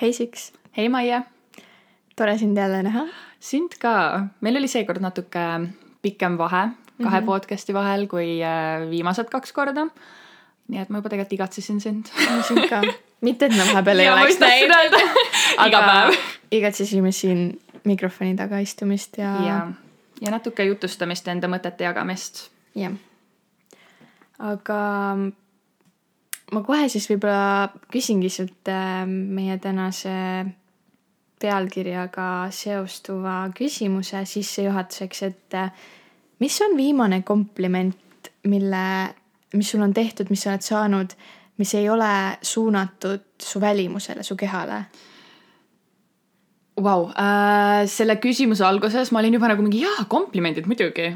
hei Siks, hei Maie, tore sind jälle näha. sind ka, meil oli seekord natuke pikem vahe kahe mm -hmm. podcast'i vahel kui äh, viimased kaks korda. nii et ma juba tegelikult igatsesin sind. sind ka, mitte et me vahepeal ei oleks näinud iga päev. igatsesime siin mikrofoni taga istumist ja. ja, ja natuke jutustamist, enda mõtete jagamist. jah. aga ma kohe siis võib-olla küsingi sult äh, meie tänase pealkirjaga seostuva küsimuse sissejuhatuseks, et äh, mis on viimane kompliment, mille, mis sul on tehtud, mis sa oled saanud, mis ei ole suunatud su välimusele, su kehale? Vau, äh, selle küsimuse alguses ma olin juba nagu mingi jaa, komplimendid muidugi.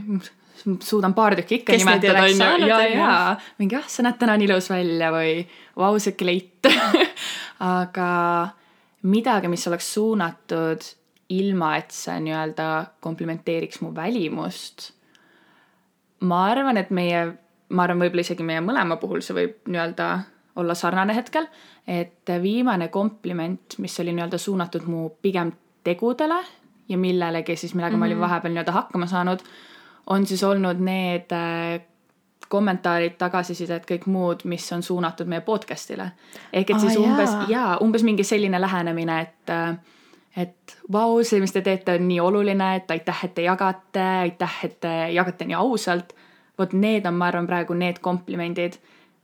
Suudan paar tükki ikka Kes nimetada, onju. ja, ja mingi ah, sa näed täna nii ilus välja või vau, see kleit aga midagi, mis oleks suunatud ilma, et see nii-öelda komplimenteeriks mu välimust ma arvan, et meie, ma arvan, võib-olla isegi meie mõlema puhul see võib nii-öelda olla sarnane hetkel, et viimane kompliment, mis oli nii-öelda suunatud mu pigem tegudele ja millelegi siis, millega mm -hmm. ma olin Mhm. vahepeal nii-öelda hakkama saanud, on siis olnud need äh, kommentaarid, tagasisidet, kõik muud, mis on suunatud meie podcast'ile. ehk et siis Aa, umbes jaa. jaa, umbes mingi selline lähenemine, et äh, et vau, see, mis te teete, on nii oluline, et aitäh, et te jagate, aitäh, et te jagate nii ausalt. vot need on, ma arvan, praegu need komplimendid,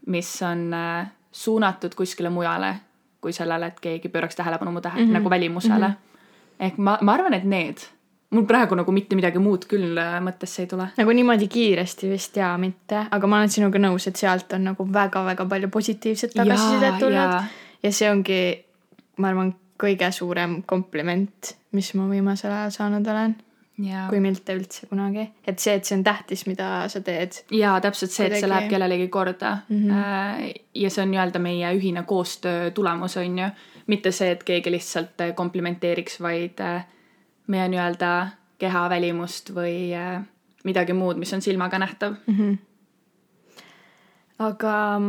mis on äh, suunatud kuskile mujale kui sellele, et keegi pööraks tähelepanu mu tähe- mm, -hmm. nagu välimusele mm. -hmm. ehk ma, ma arvan, et need. Mul praegu nagu mitte midagi muud küll äh, mõttesse ei tule. nagu niimoodi kiiresti vist jaa, mitte, aga ma olen sinuga nõus, et sealt on nagu väga-väga palju positiivset tagasisidet tulnud ja. ja see ongi, ma arvan, kõige suurem kompliment, mis ma viimasel ajal saanud olen, ja, kui mitte üldse kunagi. et see, et see on tähtis, mida sa teed. ja täpselt see, et see läheb kellelegi korda mm. -hmm. ja see on nii-öelda meie ühine koostöö tulemus, on ju. mitte see, et keegi lihtsalt äh, komplimenteeriks, vaid äh, meie nii-öelda keha välimust või äh, midagi muud, mis on silmaga nähtav. mm. -hmm. aga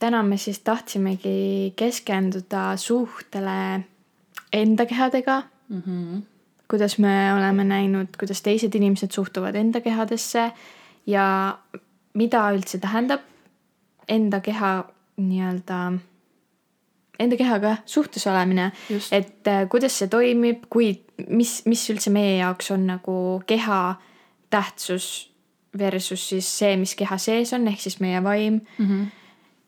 täna me siis tahtsimegi keskenduda suhtele enda kehadega Mm -hmm. kuidas me oleme näinud, kuidas teised inimesed suhtuvad enda kehadesse ja mida üldse tähendab enda keha nii-öelda, enda kehaga suhtes olemine. Et äh, kuidas see toimib, kui, mis, mis üldse meie jaoks on nagu keha tähtsus versus siis see, mis keha sees on, ehk siis meie vaim Mm -hmm.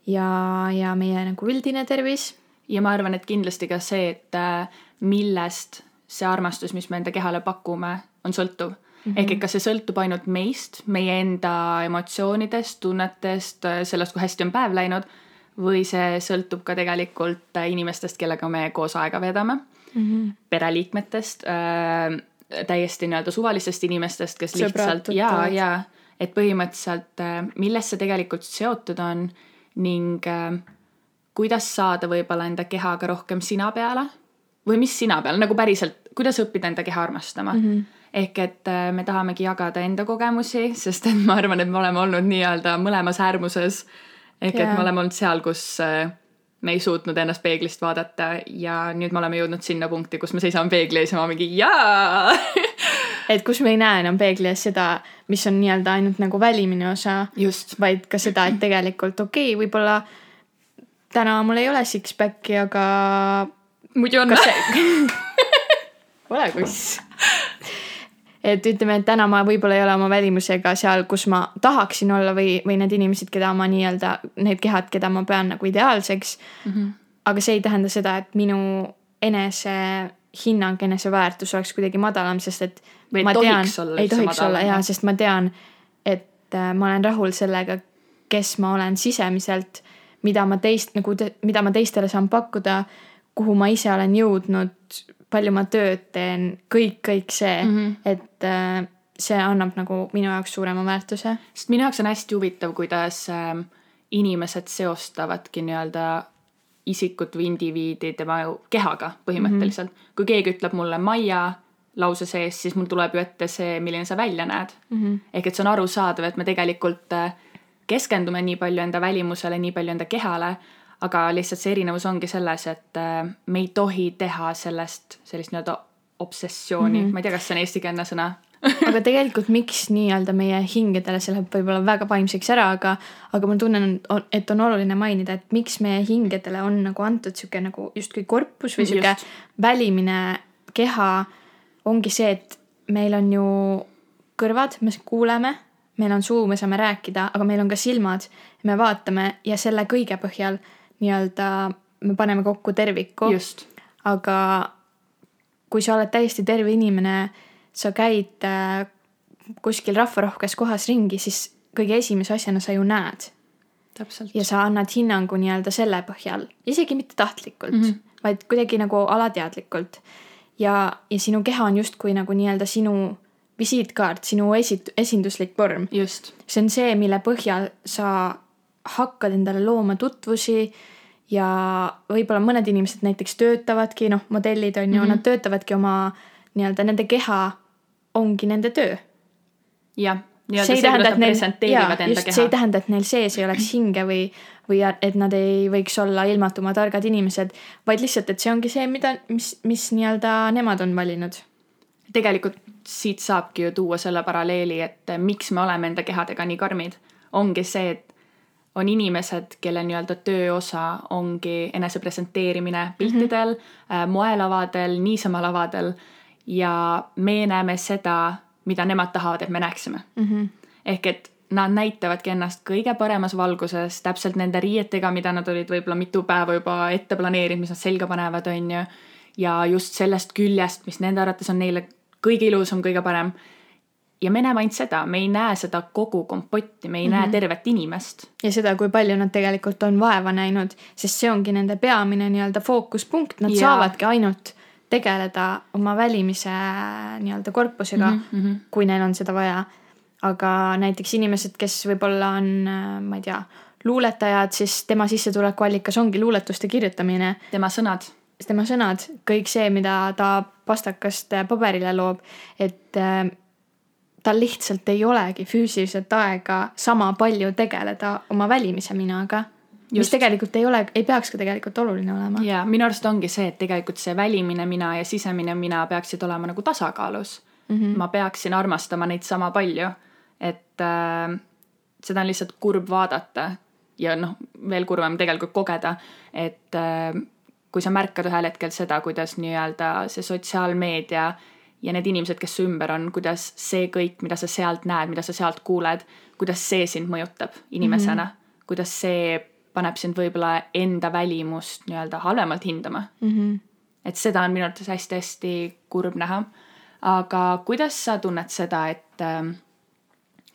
ja, ja meie nagu üldine tervis. ja ma arvan, et kindlasti ka see, et äh, millest see armastus, mis me enda kehale pakume, on sõltuv mm. -hmm. ehk et kas see sõltub ainult meist, meie enda emotsioonidest, tunnetest, sellest, kui hästi on päev läinud või see sõltub ka tegelikult äh, inimestest, kellega me koos aega veedame Mm -hmm. pereliikmetest äh,, täiesti nii-öelda suvalistest inimestest, kes lihtsalt ja, ja et põhimõtteliselt äh, millest see tegelikult seotud on ning äh, kuidas saada võib-olla enda kehaga rohkem sina peale või mis sina peale, nagu päriselt, kuidas õppida enda keha armastama mm. -hmm. ehk et äh, me tahamegi jagada enda kogemusi, sest et ma arvan, et me oleme olnud nii-öelda mõlemas äärmuses. ehk yeah. Et me oleme olnud seal, kus äh, me ei suutnud ennast peeglist vaadata ja nüüd me oleme jõudnud sinna punkti, kus me seisame peegli ees ja ma mingi jaa! Et kus me ei näe enam peegli ees seda, mis on nii-öelda ainult nagu välimine osa vaid ka seda, et tegelikult okei okay,, võib-olla täna mul ei ole six-pack'i, aga muidu on. Ole kuss. Et ütleme, et täna ma võib-olla ei ole oma välimusega seal, kus ma tahaksin olla või, või need inimesed, keda ma nii-öelda, need kehad, keda ma pean nagu ideaalseks mm. -hmm. aga see ei tähenda seda, et minu enesehinnang, eneseväärtus oleks kuidagi madalam, sest et ei ma tohiks tean, olla ei tohiks madalam, olla jaa, sest ma tean, et äh, ma olen rahul sellega, kes ma olen sisemiselt, mida ma teist nagu, mida ma teistele saan pakkuda, kuhu ma ise olen jõudnud, palju ma tööd teen, kõik, kõik see mm. -hmm. et äh, see annab nagu minu jaoks suurema väärtuse. sest minu jaoks on hästi huvitav, kuidas ähm, inimesed seostavadki nii-öelda isikut või indiviidi tema kehaga põhimõtteliselt mm. -hmm. kui keegi ütleb mulle Maia lause sees, siis mul tuleb ju ette see, milline sa välja näed mm. -hmm. ehk et see on arusaadav, et me tegelikult äh, keskendume nii palju enda välimusele, nii palju enda kehale, aga lihtsalt see erinevus ongi selles, et äh, me ei tohi teha sellest sellist nii-öelda obsessiooni. Mm, -hmm. ma ei tea, kas see on eestikeelne sõna. Aga tegelikult miks nii-öelda meie hingedele, see läheb võib-olla väga vaimseks ära, aga, aga ma tunnen, et on oluline mainida, et miks meie hingedele on nagu antud sihuke nagu justkui korpus või sihuke välimine keha ongi see, et meil on ju kõrvad, me kuuleme, meil on suu, me saame rääkida, aga meil on ka silmad, me vaatame ja selle kõige põhjal nii-öelda me paneme kokku terviku. aga kui sa oled täiesti terve inimene sa käid äh, kuskil rahvarohkes kohas ringi, siis kõige esimese asjana sa ju näed. ja sa annad hinnangu nii-öelda selle põhjal, isegi mitte tahtlikult mm, -hmm. vaid kuidagi nagu alateadlikult. ja, ja sinu keha on justkui nagu nii-öelda sinu visiitkaart, sinu esit-, esinduslik vorm. see on see, mille põhjal sa hakkad endale looma tutvusi ja võib-olla mõned inimesed näiteks töötavadki, noh, modellid on ju mm, -hmm. nad töötavadki oma nii-öelda nende keha ongi nende töö. jah, nii-öelda see, kuidas nad presenteerivad enda keha. see ei tähenda, et neil sees ei oleks hinge või, või et nad ei võiks olla ilmatuma targad inimesed, vaid lihtsalt, et see ongi see, mida, mis, mis nii-öelda nemad on valinud. tegelikult siit saabki ju tuua selle paralleeli, et miks me oleme enda kehadega nii karmid. ongi see, et on inimesed, kelle nii-öelda tööosa ongi enese presenteerimine piltidel mm, -hmm. moelavadel, niisama lavadel ja me näeme seda, mida nemad tahavad, et me näeksime mm. -hmm. ehk et nad näitavadki ennast kõige paremas valguses, täpselt nende riietega, mida nad olid võib-olla mitu päeva juba ette planeerinud, mis nad selga panevad, on ju. ja just sellest küljest, mis nende arvates on neile kõige ilusam, kõige parem. Ja me näeme ainult seda, me ei näe seda kogu kompotti, me ei mm -hmm. näe mhm. tervet inimest. ja seda, kui palju nad tegelikult on vaeva näinud, sest see ongi nende peamine nii-öelda fookuspunkt, nad ja. saavadki ainult tegeleda oma välimise nii-öelda korpusega mm, -hmm. kui neil on seda vaja. aga näiteks inimesed, kes võib-olla on, ma ei tea, luuletajad, siis tema sissetulekuallikas ongi luuletuste kirjutamine. tema sõnad. tema sõnad, kõik see, mida ta pastakast paberile loob, et tal lihtsalt ei olegi füüsiliselt aega sama palju tegeleda oma välimise minaga mis tegelikult ei ole, ei peaks ka tegelikult oluline olema. ja minu arust ongi see, et tegelikult see välimine mina ja sisemine mina peaksid olema nagu tasakaalus mm. -hmm. ma peaksin armastama neid sama palju, et äh, seda on lihtsalt kurb vaadata ja noh, veel kurvem tegelikult kogeda, et äh, kui sa märkad ühel hetkel seda, kuidas nii-öelda see sotsiaalmeedia ja need inimesed, kes su ümber on, kuidas see kõik, mida sa sealt näed, mida sa sealt kuuled, kuidas see sind mõjutab inimesena mm, -hmm. kuidas see paneb sind võib-olla enda välimust nii-öelda halvemalt hindama mm. -hmm. et seda on minu arvates hästi-hästi kurb näha. aga kuidas sa tunned seda, et äh,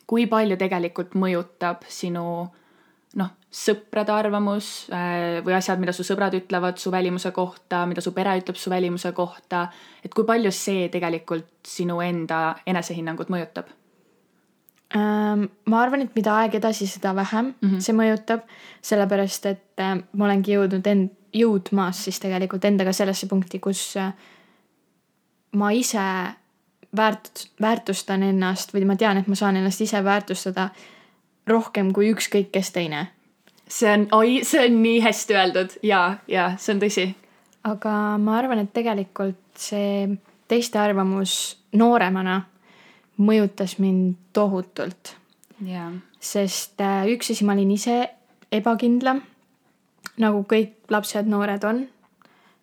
kui palju tegelikult mõjutab sinu noh, sõprade arvamus äh, või asjad, mida su sõbrad ütlevad su välimuse kohta, mida su pere ütleb su välimuse kohta, et kui palju see tegelikult sinu enda enesehinnangut mõjutab Ähm, ma arvan, et mida aeg edasi, seda vähem mm -hmm. see mõjutab, sellepärast et äh, ma olengi jõudnud end, jõudmas siis tegelikult endaga sellesse punkti, kus äh, ma ise väärt-, väärtustan ennast või ma tean, et ma saan ennast ise väärtustada rohkem kui ükskõik kes teine. see on, oi, see on nii hästi öeldud ja, ja see on tõsi. aga ma arvan, et tegelikult see teiste arvamus nooremana mõjutas mind tohutult yeah.. sest äh, üks asi, ma olin ise ebakindlam, nagu kõik lapsed, noored on.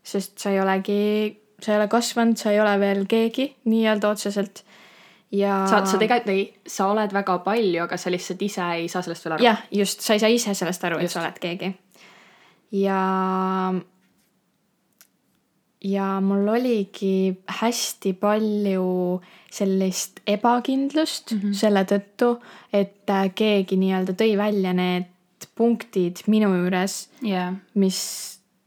sest sa ei olegi, sa ei ole kasvanud, sa ei ole veel keegi nii-öelda otseselt. Ja. sa, sa tegelikult ei, sa oled väga palju, aga sa lihtsalt ise ei saa sellest veel aru. jah, just, sa ei saa ise sellest aru, et sa oled keegi. ja ja mul oligi hästi palju sellist ebakindlust mm -hmm. selle tõttu, et äh, keegi nii-öelda tõi välja need punktid minu juures yeah., mis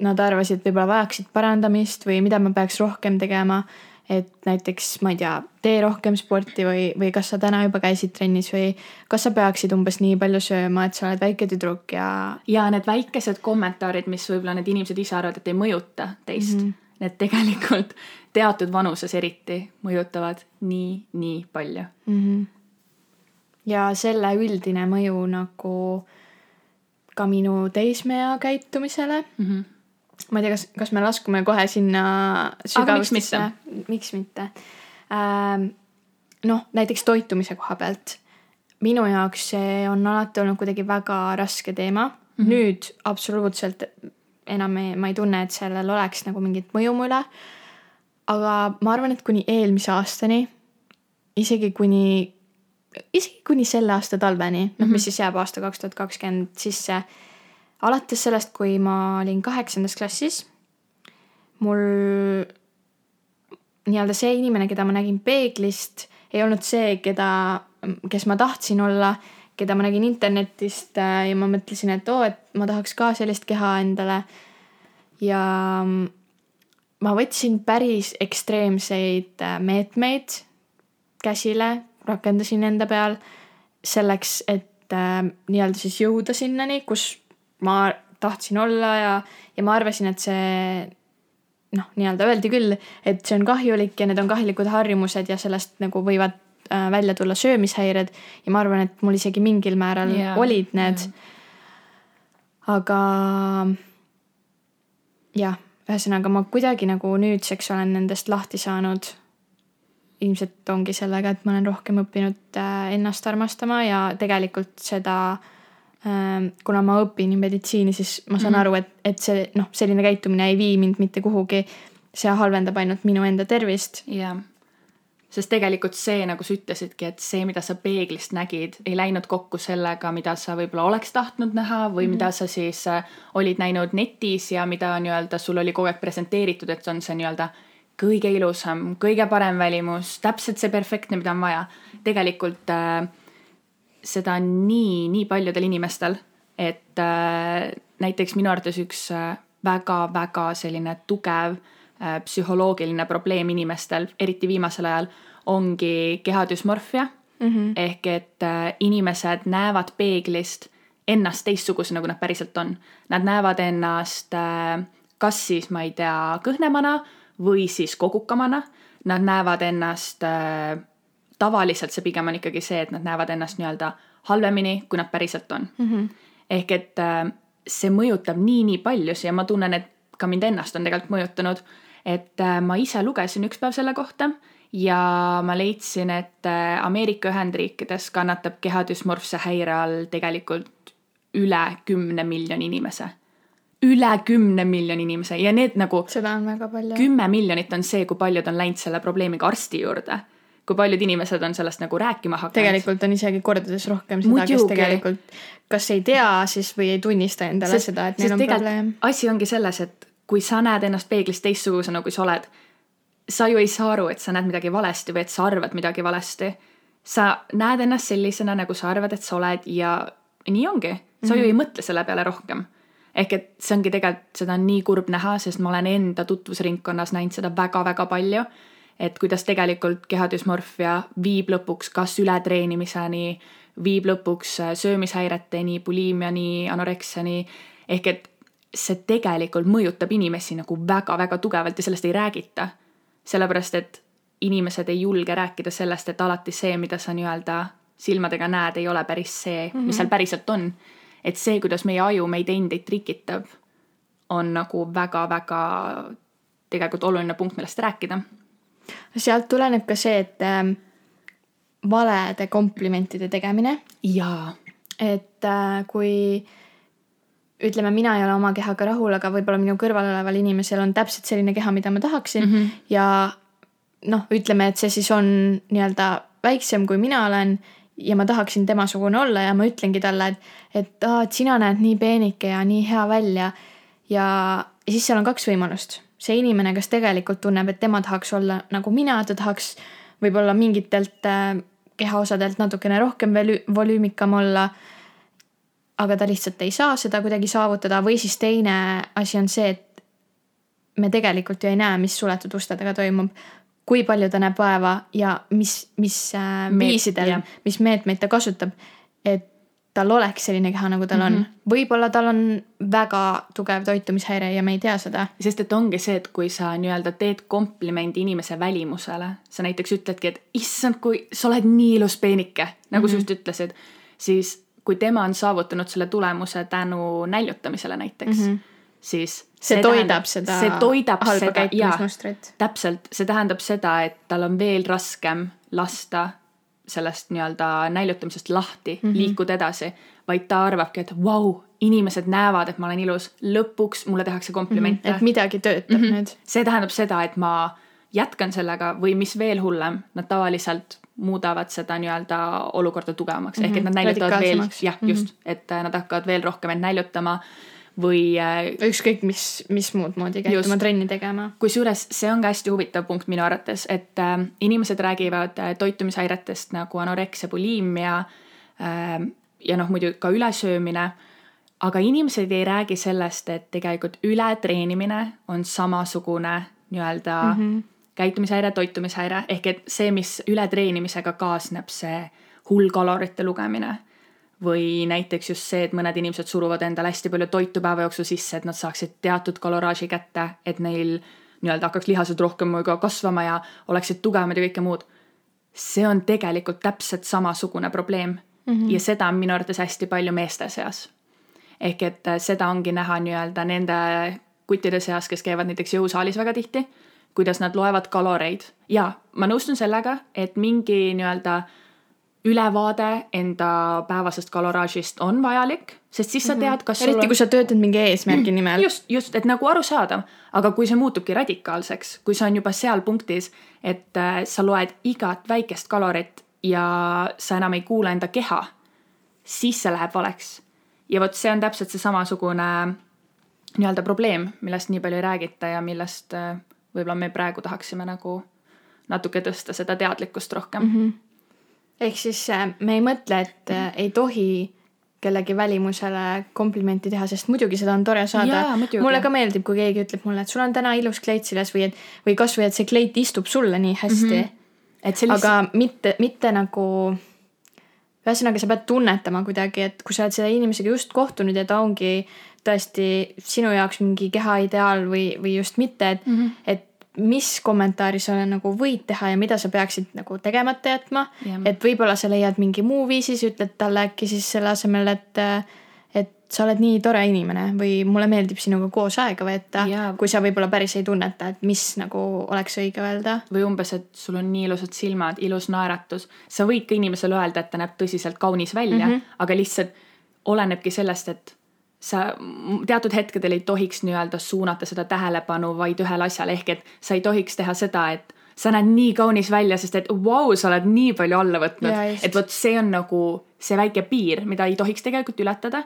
nad arvasid, võib-olla vajaksid parandamist või mida ma peaks rohkem tegema. Et näiteks, ma ei tea, tee rohkem sporti või, või kas sa täna juba käisid trennis või kas sa peaksid umbes nii palju sööma, et sa oled väike tüdruk ja. ja need väikesed kommentaarid, mis võib-olla need inimesed ise arvavad, et ei mõjuta teist mm. -hmm need tegelikult teatud vanuses eriti mõjutavad nii, nii palju mm. -hmm. ja selle üldine mõju nagu ka minu teismeea käitumisele mm. -hmm. Ma ei tea, kas, kas me laskume kohe sinna sügavustesse, miks mitte ähm,. noh, näiteks toitumise koha pealt. minu jaoks see on alati olnud kuidagi väga raske teema mm. -hmm. nüüd absoluutselt enam ei, ma ei tunne, et sellel oleks nagu mingit mõju mu üle. aga ma arvan, et kuni eelmise aastani, isegi kuni isegi kuni selle aasta talveni, noh mm -hmm., mis siis jääb aasta kaks tuhat kakskümmend sisse. Alates sellest, kui ma olin kaheksandas klassis, mul nii-öelda see inimene, keda ma nägin peeglist, ei olnud see, keda, kes ma tahtsin olla, keda ma nägin internetist äh, ja ma mõtlesin, et oo, et ma tahaks ka sellist keha endale. ja ma võtsin päris ekstreemseid äh, meetmeid käsile rakendasin enda peal selleks, et äh, nii-öelda siis jõuda sinnani, kus ma tahtsin olla ja, ja ma arvasin, et see noh, nii-öelda öeldi küll, et see on kahjulik ja need on kahjulikud harjumused ja sellest nagu võivad äh, välja tulla söömishäired ja ma arvan, et mul isegi mingil määral yeah. olid need yeah.. aga jah, ühesõnaga ma kuidagi nagu nüüdseks olen nendest lahti saanud ilmselt ongi sellega, et ma olen rohkem õppinud äh, ennast armastama ja tegelikult seda ähm, kuna ma õpin meditsiini, siis ma saan mm -hmm. aru, et, et see noh, selline käitumine ei vii mind mitte kuhugi. see halvendab ainult minu enda tervist. jah, sest tegelikult see, nagu sa ütlesidki, et see, mida sa peeglist nägid, ei läinud kokku sellega, mida sa võib-olla oleks tahtnud näha või mm -hmm. mida sa siis äh, olid näinud netis ja mida nii-öelda sul oli kogu aeg presenteeritud, et on see nii-öelda kõige ilusam, kõige parem välimus, täpselt see perfektne, mida on vaja. tegelikult äh, seda nii, nii paljudel inimestel, et äh, näiteks minu arvates üks väga-väga äh, selline tugev äh, psühholoogiline probleem inimestel, eriti viimasel ajal, ongi kehadüsmorfia mm. -hmm. ehk et äh, inimesed näevad peeglist ennast teistsugusena, kui nad päriselt on. Nad näevad ennast äh, kas siis, ma ei tea, kõhnemana või siis kogukamana. Nad näevad ennast äh,, tavaliselt see pigem on ikkagi see, et nad näevad ennast nii-öelda halvemini, kui nad päriselt on mm. -hmm. ehk et äh, see mõjutab nii-nii paljusid ja ma tunnen, et ka mind ennast on tegelikult mõjutanud. et äh, ma ise lugesin üks päev selle kohta ja ma leidsin, et äh, Ameerika Ühendriikides kannatab kehadüsmorfse häire all tegelikult üle kümne miljoni inimese üle kümne miljoni inimese ja need nagu. seda on väga palju. kümme miljonit on see, kui paljud on läinud selle probleemiga arsti juurde. Kui paljud inimesed on sellest nagu rääkima hakanud. tegelikult on isegi kordades rohkem seda, kes tegelikult kas ei tea siis või ei tunnista endale sest, seda, et neil on probleem. asi ongi selles, et kui sa näed ennast peeglis teistsugusena, kui sa oled, sa ju ei saa aru, et sa näed midagi valesti või et sa arvad midagi valesti. sa näed ennast sellisena, nagu sa arvad, et sa oled ja nii ongi. sa mm -hmm. ju ei mõtle selle peale rohkem ehk et see ongi tegelikult, seda on nii kurb näha, sest ma olen enda tutvusringkonnas näinud seda väga-väga palju. Et kuidas tegelikult kehadüsmorfia viib lõpuks kas ületreenimiseni, viib lõpuks äh, söömishäireteni, buliimiani, anoreksiani. ehk et see tegelikult mõjutab inimesi nagu väga-väga tugevalt ja sellest ei räägita. sellepärast, et inimesed ei julge rääkida sellest, et alati see, mida sa nii-öelda silmadega näed, ei ole päris see, mis mm -hmm. seal päriselt on et see, kuidas meie aju meid endeid trikitab, on nagu väga-väga tegelikult oluline punkt, millest rääkida. Sealt tuleneb ka see, et äh, valede komplimentide tegemine. jaa. et äh, kui ütleme, mina ei ole oma kehaga rahul, aga võib-olla minu kõrval oleval inimesel on täpselt selline keha, mida ma tahaksin mm -hmm. ja noh, ütleme, et see siis on nii-öelda väiksem, kui mina olen ja ma tahaksin temasugune olla ja ma ütlengi talle, et, et aa, et sina näed nii peenike ja nii hea välja. ja, ja siis seal on kaks võimalust. See inimene, kes tegelikult tunneb, et tema tahaks olla nagu mina, ta tahaks võib-olla mingitelt äh, kehaosadelt natukene rohkem volü-, volüümikam olla. aga ta lihtsalt ei saa seda kuidagi saavutada või siis teine asi on see, et me tegelikult ju ei näe, mis suletud uste taga toimub kui palju ta näeb vaeva ja mis, mis äh, viisidel, mis meetmeid ta kasutab, et tal oleks selline keha, nagu tal mm -hmm. on. Mhm. võib-olla tal on väga tugev toitumishäire ja me ei tea seda. sest et ongi see, et kui sa nii-öelda teed komplimendi inimese välimusele, sa näiteks ütledki, et issand, kui sa oled nii ilus peenike, nagu mm -hmm. sa just ütlesid, siis kui tema on saavutanud selle tulemuse tänu näljutamisele näiteks mm, -hmm. siis see toidab seda see toidab halba käitumismustrit. täpselt, see tähendab seda, et tal on veel raskem lasta sellest nii-öelda näljutamisest lahti mm, -hmm. liikuda edasi, vaid ta arvabki, et vau wow,, inimesed näevad, et ma olen ilus, lõpuks mulle tehakse komplimente et midagi töötab Mhm. nüüd. see tähendab seda, et ma jätkan sellega või mis veel hullem, nad tavaliselt muudavad seda nii-öelda olukorda tugevamaks mm, -hmm. ehk et nad näljutavad veel, jah, just, et äh, nad hakkavad veel rohkem end näljutama või äh, ükskõik mis, mis muud moodi käituma, Just. trenni tegema. kusjuures see on ka hästi huvitav punkt minu arvates, et äh, inimesed räägivad äh, toitumishäiretest nagu anoreksia, bulimia äh, ja noh, muidu ka ülesöömine. aga inimesed ei räägi sellest, et tegelikult ületreenimine on samasugune nii-öelda mm -hmm. käitumishäire, toitumishäire ehk et see, mis ületreenimisega kaasneb, see hull kalorite lugemine või näiteks just see, et mõned inimesed suruvad endale hästi palju toitu päeva jooksul sisse, et nad saaksid teatud kaloraaži kätte, et neil nii-öelda hakkaks lihased rohkem ka kasvama ja oleksid tugevamad ja kõike muud. see on tegelikult täpselt samasugune probleem mm -hmm. ja seda on minu arvates hästi palju meeste seas. ehk et äh, seda ongi näha nii-öelda nende kuttide seas, kes käivad näiteks jõusaalis väga tihti, kuidas nad loevad kaloreid ja ma nõustun sellega, et mingi nii-öelda ülevaade enda päevasest kaloraažist on vajalik, sest siis sa tead, kas sul eriti on kui sa töötad mingi eesmärgi nimel. just, just, et nagu arusaadav, aga kui see muutubki radikaalseks, kui see on juba seal punktis, et äh, sa loed igat väikest kalorit ja sa enam ei kuula enda keha, siis see läheb valeks. ja vot see on täpselt see samasugune nii-öelda probleem, millest nii palju ei räägita ja millest äh, võib-olla me praegu tahaksime nagu natuke tõsta seda teadlikkust rohkem mm. -hmm. Ehk siis äh, me ei mõtle, et äh, ei tohi kellegi välimusele komplimenti teha, sest muidugi seda on tore saada mulle ka meeldib, kui keegi ütleb mulle, et sul on täna ilus kleit seljas või et, või kasvõi, et see kleit istub sulle nii hästi mm. -hmm. et see lihtsalt, aga mitte, mitte nagu, ühesõnaga sa pead tunnetama kuidagi, et kui sa oled selle inimesega just kohtunud ja ta ongi tõesti sinu jaoks mingi kehaideaal või, või just mitte, et mm, -hmm. et mis kommentaari sa nagu võid teha ja mida sa peaksid nagu tegemata jätma Jah. et võib-olla sa leiad mingi muu viisi, sa ütled talle äkki siis selle asemel, et et sa oled nii tore inimene või mulle meeldib sinuga koos aega veeta Jaa., kui sa võib-olla päris ei tunneta, et mis nagu oleks õige öelda. või umbes, et sul on nii ilusad silmad, ilus naeratus, sa võid ka inimesele öelda, et ta näeb tõsiselt kaunis välja mm, -hmm. aga lihtsalt olenebki sellest, et sa teatud hetkedel ei tohiks nii-öelda suunata seda tähelepanu vaid ühele asjale, ehk et sa ei tohiks teha seda, et sa näed nii kaunis välja, sest et vau, sa oled nii palju alla võtnud et vot see on nagu see väike piir, mida ei tohiks tegelikult ületada.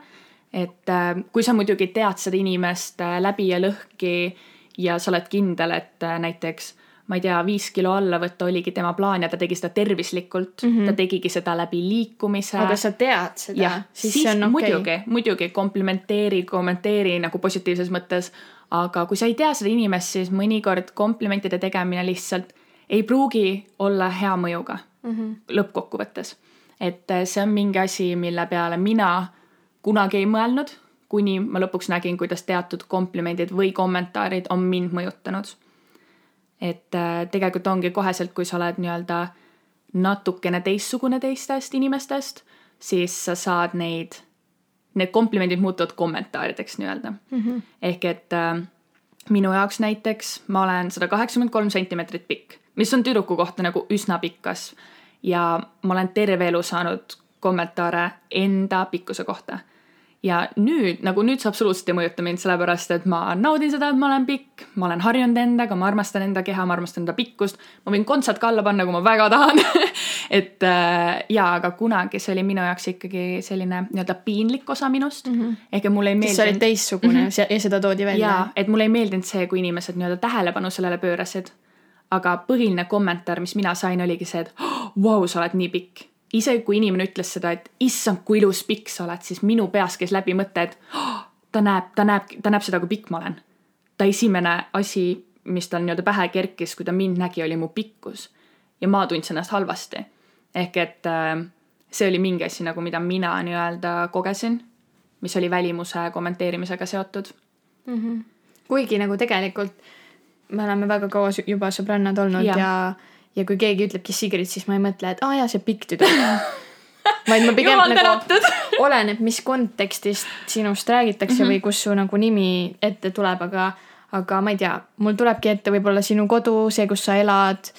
et äh, kui sa muidugi tead seda inimest äh, läbi ja lõhki ja sa oled kindel, et äh, näiteks ma ei tea, viis kilo alla võtta oligi tema plaan ja ta tegi seda tervislikult mm, -hmm. ta tegigi seda läbi liikumise. aga sa tead seda siis, siis on okei muidugi, muidugi komplimenteeri, kommenteeri nagu positiivses mõttes. aga kui sa ei tea seda inimest, siis mõnikord komplimentide tegemine lihtsalt ei pruugi olla hea mõjuga mm -hmm. lõppkokkuvõttes. et äh, see on mingi asi, mille peale mina kunagi ei mõelnud, kuni ma lõpuks nägin, kuidas teatud komplimendid või kommentaarid on mind mõjutanud et äh, tegelikult ongi koheselt, kui sa oled nii-öelda natukene teistsugune teistest inimestest, siis sa saad neid, need komplimendid muutuvad kommentaarideks nii-öelda mm. -hmm. ehk et äh, minu jaoks näiteks ma olen sada kaheksakümmend kolm sentimeetrit pikk, mis on tüdruku kohta nagu üsna pikk kasv ja ma olen terve elu saanud kommentaare enda pikkuse kohta ja nüüd nagu nüüd see absoluutselt ei mõjuta mind, sellepärast et ma naudin seda, et ma olen pikk, ma olen harjunud endaga, ma armastan enda keha, ma armastan enda pikkust, ma võin kontsad ka alla panna, kui ma väga tahan et äh, jaa, aga kunagi see oli minu jaoks ikkagi selline nii-öelda piinlik osa minust mm. -hmm. ehk et mulle ei siis sa olid meeldinud, teistsugune mm -hmm. ja seda toodi välja jaa, et mulle ei meeldinud see, kui inimesed nii-öelda tähelepanu sellele pöörasid. aga põhiline kommentaar, mis mina sain, oligi see, et vau, sa oled nii pikk isegi kui inimene ütles seda, et issand, kui ilus pikk sa oled, siis minu peas käis läbi mõte, et oh, ta näeb, ta näeb, ta näeb seda, kui pikk ma olen. ta esimene asi, mis tal nii-öelda pähe kerkis, kui ta mind nägi, oli mu pikkus. ja ma tundsin ennast halvasti. ehk et äh, see oli mingi asi nagu, mida mina nii-öelda kogesin, mis oli välimuse kommenteerimisega seotud. kuigi nagu tegelikult me oleme väga kaua juba sõbrannad olnud ja, ja, ja kui keegi ütlebki Sigrid, siis ma ei mõtle, et aa jaa, see pikk tüdruk. vaid ma pigem jumal nagu, oleneb, mis kontekstist sinust räägitakse mm -hmm. või kus su nagu nimi ette tuleb, aga, aga ma ei tea, mul tulebki ette võib-olla sinu kodu, see, kus sa elad,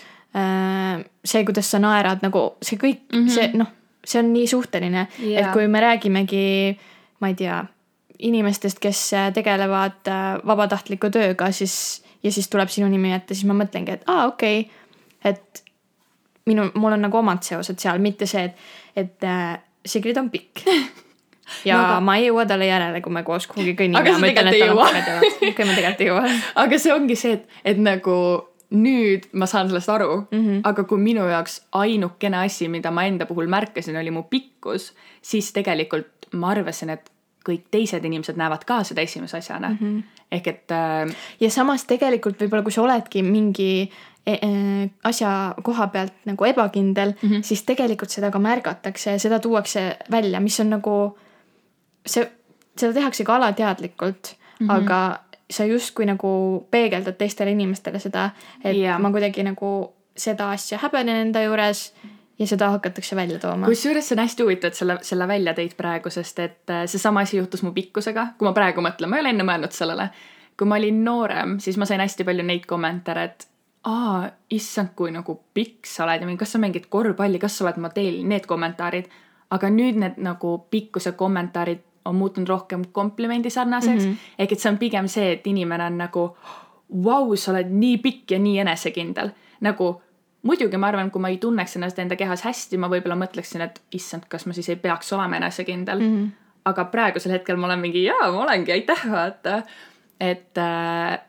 see, kuidas sa naerad, nagu see kõik mm. -hmm. see noh, see on nii suhteline yeah., et kui me räägimegi, ma ei tea, inimestest, kes tegelevad äh, vabatahtliku tööga, siis ja siis tuleb sinu nimi ette, siis ma mõtlengi, et aa, okei okay,, et minu, mul on nagu omad seosed seal, mitte see, et, et äh, Sigrid on pikk. ja No aga- ma ei jõua talle järele, kui me koos kuhugi kõnnime Aga sa tegelikult ei jõua. okei, ma tegelikult ei jõua. aga see ongi see, et, et nagu nüüd ma saan sellest aru mm. -hmm. aga kui minu jaoks ainukene asi, mida ma enda puhul märkasin, oli mu pikkus, siis tegelikult ma arvasin, et kõik teised inimesed näevad ka seda esimese asjana mm. -hmm. ehk et äh, ja samas tegelikult võib-olla, kui sa oledki mingi asja koha pealt nagu ebakindel mm, -hmm. siis tegelikult seda ka märgatakse ja seda tuuakse välja, mis on nagu see, seda tehakse ka alateadlikult mm, -hmm. aga sa justkui nagu peegeldad teistele inimestele seda, et yeah. ma kuidagi nagu seda asja häbenen enda juures ja seda hakatakse välja tooma. kusjuures see on hästi huvitav, et selle, selle välja tõid praegu, sest et äh, seesama asi juhtus mu pikkusega, kui ma praegu mõtlen, ma ei ole enne mõelnud sellele. kui ma olin noorem, siis ma sain hästi palju neid kommentaare, et aa, issand, kui nagu pikk sa oled ja mingi, kas sa mängid korvpalli, kas sa oled modell, need kommentaarid. aga nüüd need nagu pikkuse kommentaarid on muutunud rohkem komplimendi sarnaseks mm. -hmm. ehk et see on pigem see, et inimene on nagu vau, sa oled nii pikk ja nii enesekindel. nagu muidugi ma arvan, kui ma ei tunneks ennast enda kehas hästi, ma võib-olla mõtleksin, et issand, kas ma siis ei peaks olema enesekindel mm. -hmm. aga praegusel hetkel ma olen mingi jaa, ma olengi, aitäh, vaata. et äh,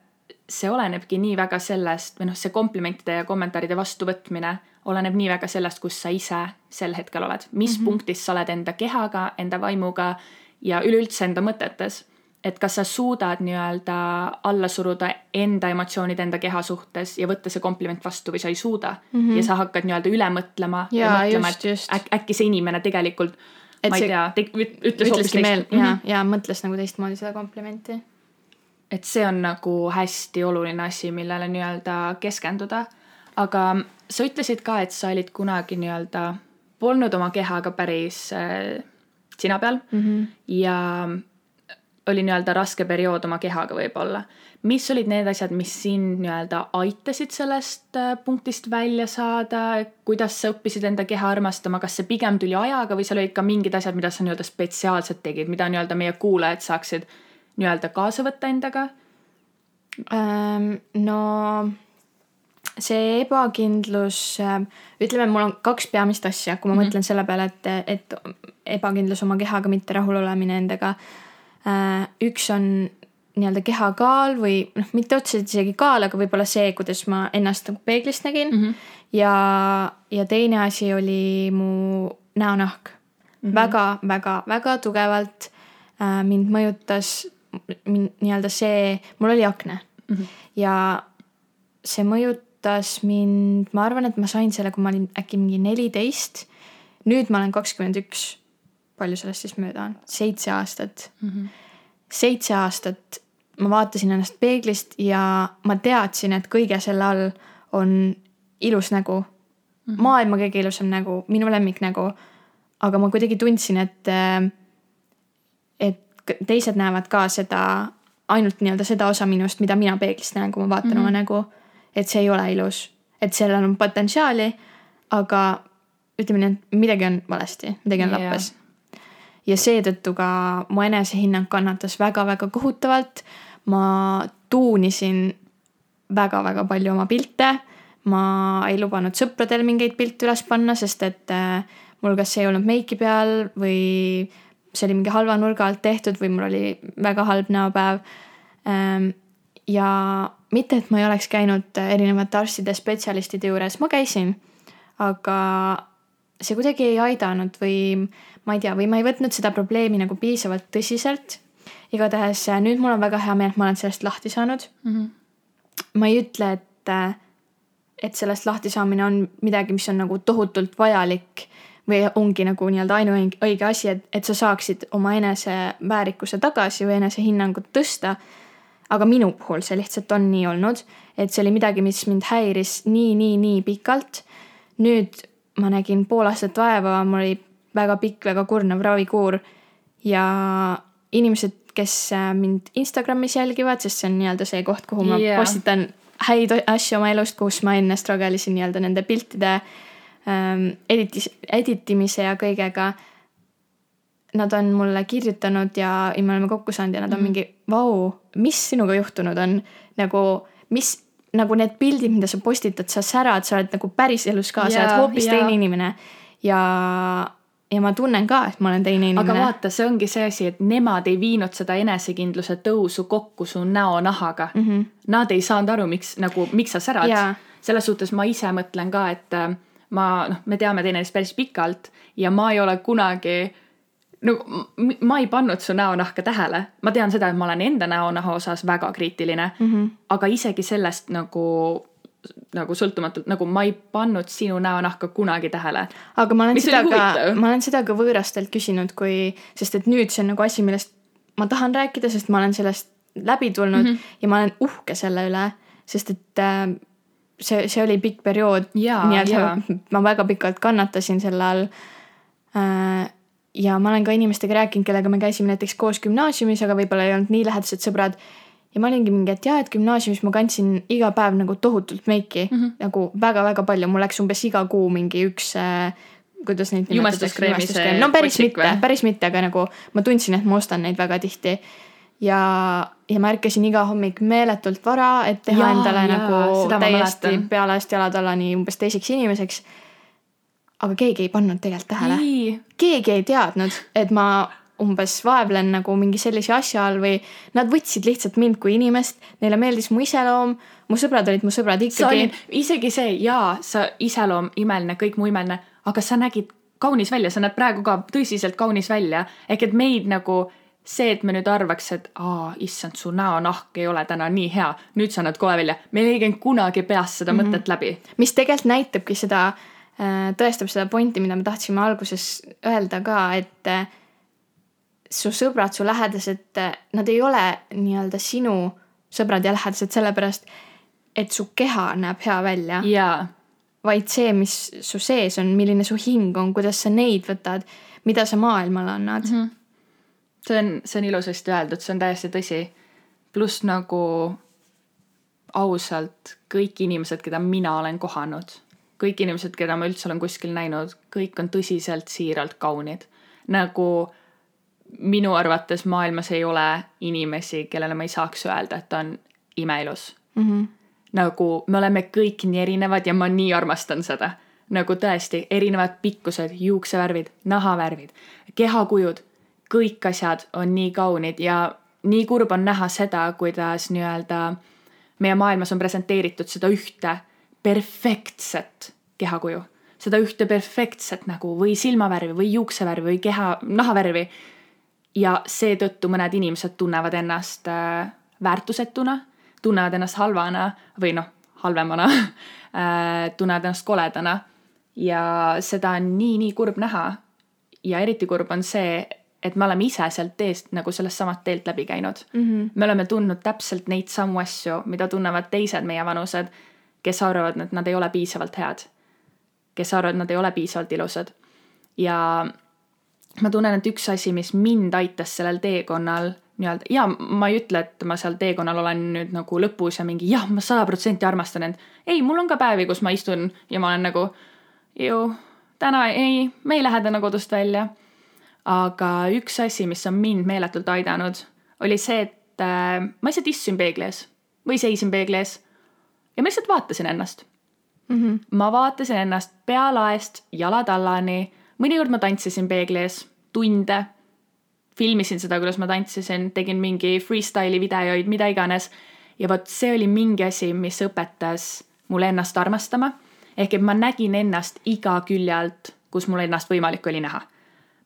see olenebki nii väga sellest või noh, see komplimentide ja kommentaaride vastuvõtmine oleneb nii väga sellest, kus sa ise sel hetkel oled, mis mm -hmm. punktis sa oled enda kehaga, enda vaimuga ja üleüldse enda mõtetes et kas sa suudad nii-öelda alla suruda enda emotsioonid enda keha suhtes ja võtta see kompliment vastu või sa ei suuda mm. -hmm. ja sa hakkad nii-öelda üle mõtlema ja, Jaa, mõtlema, et äk, äkki see inimene tegelikult, Et ma ei see- tea, ütles hoopis ütleski meel teist- Mhm. ja, ja mõtles nagu teistmoodi seda komplimenti. Et see on nagu hästi oluline asi, millele nii-öelda keskenduda. aga sa ütlesid ka, et sa olid kunagi nii-öelda, polnud oma kehaga päris äh, sina peal mm -hmm. ja oli nii-öelda raske periood oma kehaga võib-olla. mis olid need asjad, mis sind nii-öelda aitasid sellest äh, punktist välja saada, kuidas sa õppisid enda keha armastama, kas see pigem tuli ajaga või seal olid ka mingid asjad, mida sa nii-öelda spetsiaalselt tegid, mida nii-öelda meie kuulajad saaksid nii-öelda kaasa võtta endaga? No see ebakindlus, ütleme, mul on kaks peamist asja, kui ma mm -hmm. mõtlen selle peale, et, et ebakindlus oma kehaga, mitte rahulolemine endaga. üks on nii-öelda keha kaal või noh, mitte otseselt isegi kaal, aga võib-olla see, kuidas ma ennast nagu peeglist nägin mm. -hmm. ja, ja teine asi oli mu näonahk mm -hmm.. väga, väga, väga tugevalt mind mõjutas nii-öelda see, mul oli akne mm -hmm. ja see mõjutas mind, ma arvan, et ma sain selle, kui ma olin äkki mingi neliteist. nüüd ma olen kakskümmend üks. palju sellest siis mööda on? seitse aastat mm. -hmm. seitse aastat ma vaatasin ennast peeglist ja ma teadsin, et kõige selle all on ilus nägu mm. -hmm. maailma kõige ilusam nägu, minu lemmiknägu. aga ma kuidagi tundsin, et, k- teised näevad ka seda, ainult nii-öelda seda osa minust, mida mina peeglist näen, kui ma vaatan mm -hmm. oma nägu. et see ei ole ilus, et sellel on potentsiaali, aga ütleme nii, et midagi on valesti, midagi on Jaa. lappes ja seetõttu ka mu enesehinnang kannatas väga-väga kohutavalt. ma tuunisin väga-väga palju oma pilte. ma ei lubanud sõpradel mingeid pilte üles panna, sest et äh, mul kas ei olnud meiki peal või see oli mingi halva nurga alt tehtud või mul oli väga halb näopäev. ja mitte, et ma ei oleks käinud erinevate arstide, spetsialistide juures, ma käisin, aga see kuidagi ei aidanud või ma ei tea, või ma ei võtnud seda probleemi nagu piisavalt tõsiselt. igatahes äh, nüüd mul on väga hea meel, et ma olen sellest lahti saanud mm. -hmm. ma ei ütle, et, et sellest lahti saamine on midagi, mis on nagu tohutult vajalik või ongi nagu nii-öelda ainuõige asi, et, et sa saaksid oma eneseväärikuse tagasi või enesehinnangut tõsta. aga minu puhul see lihtsalt on nii olnud, et see oli midagi, mis mind häiris nii, nii, nii pikalt nüüd ma nägin pool aastat vaeva, mul oli väga pikk, väga kurnav ravikuur ja inimesed, kes mind Instagramis jälgivad, sest see on nii-öelda see koht, kuhu ma Jaa. postitan häid asju oma elust, kus ma enne struggle isin nii-öelda nende piltide ähm, editis, editimise ja kõigega. Nad on mulle kirjutanud ja, ja me oleme kokku saanud ja nad on Mhm. mingi, vau, mis sinuga juhtunud on, nagu mis, nagu need pildid, mida sa postitad, sa särad, sa oled nagu päriselus ka, sa oled hoopis jaa. teine inimene. ja, ja ma tunnen ka, et ma olen teine aga inimene. vaata, see ongi see asi, et nemad ei viinud seda enesekindluse tõusu kokku su näonahaga mm. -hmm. Nad ei saanud aru, miks nagu, miks sa särad selles suhtes ma ise mõtlen ka, et ma noh, me teame teineteist päris pikalt ja ma ei ole kunagi m- ma ei pannud su näonahka tähele, ma tean seda, et ma olen enda näonaha osas väga kriitiline mm. -hmm. aga isegi sellest nagu nagu sõltumatult nagu ma ei pannud sinu näonahka kunagi tähele. aga ma olen Mis seda ka ma olen seda ka võõrastelt küsinud, kui, sest et nüüd see on nagu asi, millest ma tahan rääkida, sest ma olen sellest läbi tulnud mm. -hmm. ja ma olen uhke selle üle, sest et äh, see, see oli pikk periood. Jaa, jaa. ma väga pikalt kannatasin selle all äh,. ja ma olen ka inimestega rääkinud, kellega me käisime näiteks koos gümnaasiumis, aga võib-olla ei olnud nii lähedased sõbrad ja ma olingi mingi, et jaa, et gümnaasiumis ma kandsin iga päev nagu tohutult meiki mm, -hmm. nagu väga-väga palju, mul läks umbes iga kuu mingi üks äh, kuidas neid Jumestuskreemi see no päris mitte päris mitte, aga nagu ma tundsin, et ma ostan neid väga tihti. ja, ja ma ärkasin iga hommik meeletult vara, et teha ja, endale ja, nagu täiesti pealaest jalad alani umbes teiseks inimeseks. aga keegi ei pannud tegelikult tähele. Keegi ei teadnud, et ma umbes vaevlen nagu mingi sellise asja all või nad võtsid lihtsalt mind kui inimest, neile meeldis mu iseloom, mu sõbrad olid mu sõbrad ikkagi. Isegi see jaa, sa iseloom imeline, kõik mu imeline, aga sa nägid kaunis välja, sa näed praegu ka tõsiselt kaunis välja. ehk et meid nagu see, et me nüüd arvaks, et aa, issand, su näonahk ei ole täna nii hea, nüüd sa näed kohe välja. meil ei käinud kunagi peast seda mm -hmm. mõtet läbi. mis tegelikult näitabki seda, tõestab seda pointi, mida me tahtsime alguses öelda ka, et äh, su sõbrad, su lähedased, nad ei ole nii-öelda sinu sõbrad ja lähedased sellepärast, et su keha näeb hea välja, jaa, vaid see, mis su sees on, milline su hing on, kuidas sa neid võtad, mida sa maailmale annad mm. -hmm. See on, see on ilusasti öeldud, see on täiesti tõsi. pluss nagu ausalt kõik inimesed, keda mina olen kohanud, kõik inimesed, keda ma üldse olen kuskil näinud, kõik on tõsiselt siiralt kaunid. nagu minu arvates maailmas ei ole inimesi, kellele ma ei saaks öelda, et ta on imeilus Mm -hmm. nagu me oleme kõik nii erinevad ja ma nii armastan seda. nagu tõesti erinevad pikkused, juuksevärvid, nahavärvid, kehakujud, kõik asjad on nii kaunid ja nii kurb on näha seda, kuidas nii-öelda meie maailmas on presenteeritud seda ühte perfektset kehakuju, seda ühte perfektset nägu või silmavärvi või juuksevärvi või keha, nahavärvi. Ja seetõttu mõned inimesed tunnevad ennast äh, väärtusetuna, tunnevad ennast halvana või noh, halvemana äh,, tunnevad ennast koledana. Ja seda on nii-nii kurb näha. ja eriti kurb on see, et me oleme ise sealt teest nagu sellest samast teelt läbi käinud mm. -hmm. me oleme tundnud täpselt neid samu asju, mida tunnevad teised meie vanused, kes arvavad, et nad ei ole piisavalt head, kes arvavad, et nad ei ole piisavalt ilusad ja ma tunnen, et üks asi, mis mind aitas sellel teekonnal nii-öelda ja ma ei ütle, et ma seal teekonnal olen nüüd nagu lõpus ja mingi jah, ma sada protsenti armastan end. ei, mul on ka päevi, kus ma istun ja ma olen nagu ju täna ei, me ei lähe täna kodust välja. Aga üks asi, mis on mind meeletult aidanud, oli see, et äh, ma lihtsalt istusin peegli ees või seisin peegli ees ja ma lihtsalt vaatasin ennast Mm -hmm. ma vaatasin ennast pealaest jalatallani, mõnikord ma tantsisin peegli ees tunde, filmisin seda, kuidas ma tantsisin, tegin mingi freestyle'i videoid, mida iganes. ja vot see oli mingi asi, mis õpetas mulle ennast armastama. ehk et ma nägin ennast iga külje alt, kus mul ennast võimalik oli näha.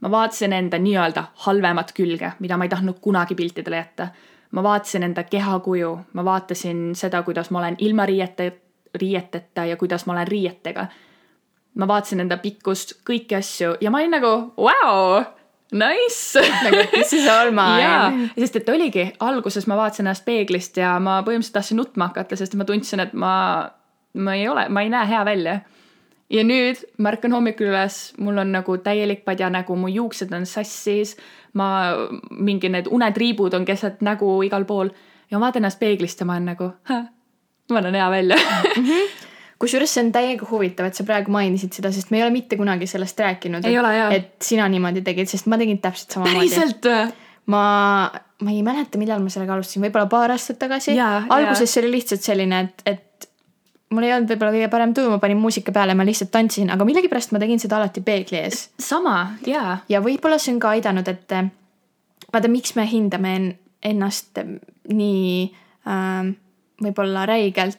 Ma vaatasin enda nii-öelda halvemat külge, mida ma ei tahtnud kunagi piltidele jätta. ma vaatasin enda kehakuju, ma vaatasin seda, kuidas ma olen ilma riiete, riieteta ja kuidas ma olen riietega. ma vaatasin enda pikkust, kõiki asju ja ma olin nagu vau, nice. nagu this is all jaa mine., sest et oligi, alguses ma vaatasin ennast peeglist ja ma põhimõtteliselt tahtsin nutma hakata, sest ma tundsin, et ma, ma ei ole, ma ei näe hea välja. Ja nüüd ma ärkan hommikul üles, mul on nagu täielik padjanägu, mu juuksed on sassis, ma, mingi need unetriibud on keset nägu igal pool ja ma vaatan ennast peeglist ja ma olen nagu, ma näen hea välja kusjuures see on täiega huvitav, et sa praegu mainisid seda, sest me ei ole mitte kunagi sellest rääkinud. Et sina niimoodi tegid, sest ma tegin täpselt samamoodi. päriselt või? ma, ma ei mäleta, millal ma sellega alustasin, võib-olla paar aastat tagasi. Alguses see oli lihtsalt selline, et, et mul ei olnud võib-olla kõige parem tuju, ma panin muusika peale, ma lihtsalt tantsisin, aga millegipärast ma tegin seda alati peegli ees. sama, jaa. ja võib-olla see on ka aidanud, et eh, vaata, miks me hindame en- ennast nii äh, võib-olla räigelt,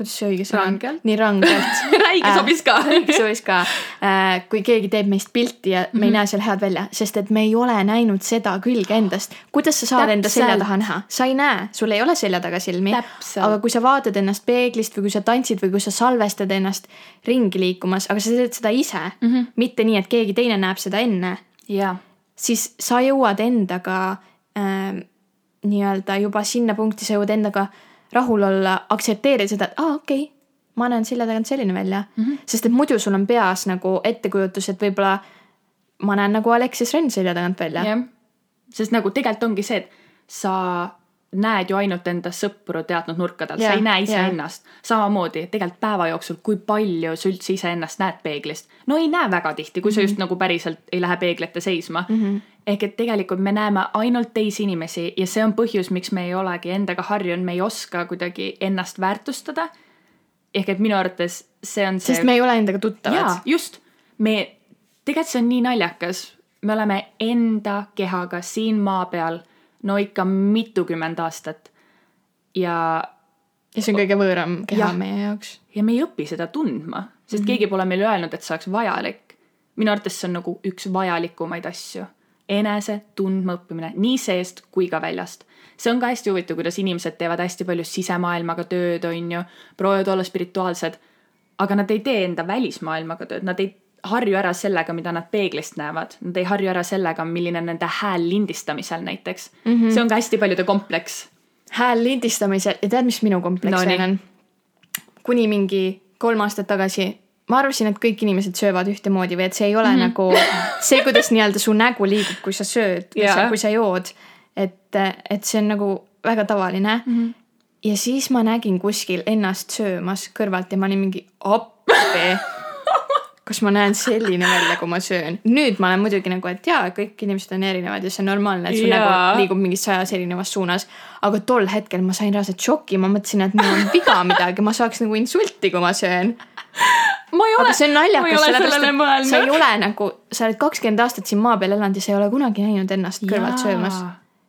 kuidas see õige sõna on? Nii rangelt räige sobis ka. räige sobis ka äh, kui keegi teeb meist pilti ja me mm -hmm. ei Mhm. näe seal head välja, sest et me ei ole näinud seda külge endast. kuidas sa saad enda selja Täpselt. taha näha? sa ei näe, sul ei ole selja taga silmi. Täpselt. aga kui sa vaatad ennast peeglist või kui sa tantsid või kui sa salvestad ennast ringi liikumas, aga sa teed seda ise mm. -hmm. mitte nii, et keegi teine näeb seda enne jaa. siis sa jõuad endaga äh, nii-öelda juba sinna punkti, sa jõuad endaga rahul olla, aktsepteerida seda, et aa, okei okay, ma näen selja tagant selline välja mm. -hmm. sest et muidu sul on peas nagu ettekujutus, et võib-olla ma näen nagu Aleksis Renn selja tagant välja. jah, sest nagu tegelikult ongi see, et sa näed ju ainult enda sõpru teatud nurkadelt, sa ei näe iseennast. samamoodi tegelikult päeva jooksul, kui palju sa üldse iseennast näed peeglist. no ei näe väga tihti, kui sa just nagu päriselt ei lähe peegli ette seisma mm. -hmm. Ehk et tegelikult me näeme ainult teisi inimesi ja see on põhjus, miks me ei olegi endaga harjunud, me ei oska kuidagi ennast väärtustada. ehk et minu arvates see on see sest me ei ole endaga tuttavad. just. me, tegelikult see on nii naljakas. me oleme enda kehaga siin maa peal no ikka mitukümmend aastat. ja, ja see on kõige võõram keha Jah. meie jaoks. ja me ei õpi seda tundma, sest mm -hmm. keegi pole meile öelnud, et see oleks vajalik. minu arvates see on nagu üks vajalikumaid asju. Enese tundma õppimine nii seest kui ka väljast. see on ka hästi huvitav, kuidas inimesed teevad hästi palju sisemaailmaga tööd, on ju, proovivad olla spirituaalsed. aga nad ei tee enda välismaailmaga tööd, nad ei harju ära sellega, mida nad peeglist näevad, nad ei harju ära sellega, milline on nende hääl lindistamisel näiteks mm. -hmm. see on ka hästi paljude kompleks. hääl lindistamisel ja tead, mis minu kompleks veel on? kuni mingi kolm aastat tagasi ma arvasin, et kõik inimesed söövad ühtemoodi või et see ei ole mm -hmm. nagu see, kuidas nii-öelda su nägu liigub, kui sa sööd, kui Jaa. sa, kui sa jood. et, et see on nagu väga tavaline mm. -hmm. ja siis ma nägin kuskil ennast söömas kõrvalt ja ma olin mingi appi. kas ma näen selline välja, kui ma söön? nüüd ma olen muidugi nagu, et jaa, kõik inimesed on erinevad ja see on normaalne, et su nägu liigub mingis sajas erinevas suunas. aga tol hetkel ma sain reaalselt šoki, ma mõtlesin, et mul on viga midagi, ma saaks nagu insulti, kui ma söön. Ole, aga see on naljakas, sellepärast et sa ei mõelnud. ole nagu, sa oled kakskümmend aastat siin maa peal elanud ja sa ei ole kunagi näinud ennast kõrvalt Jaa. söömas.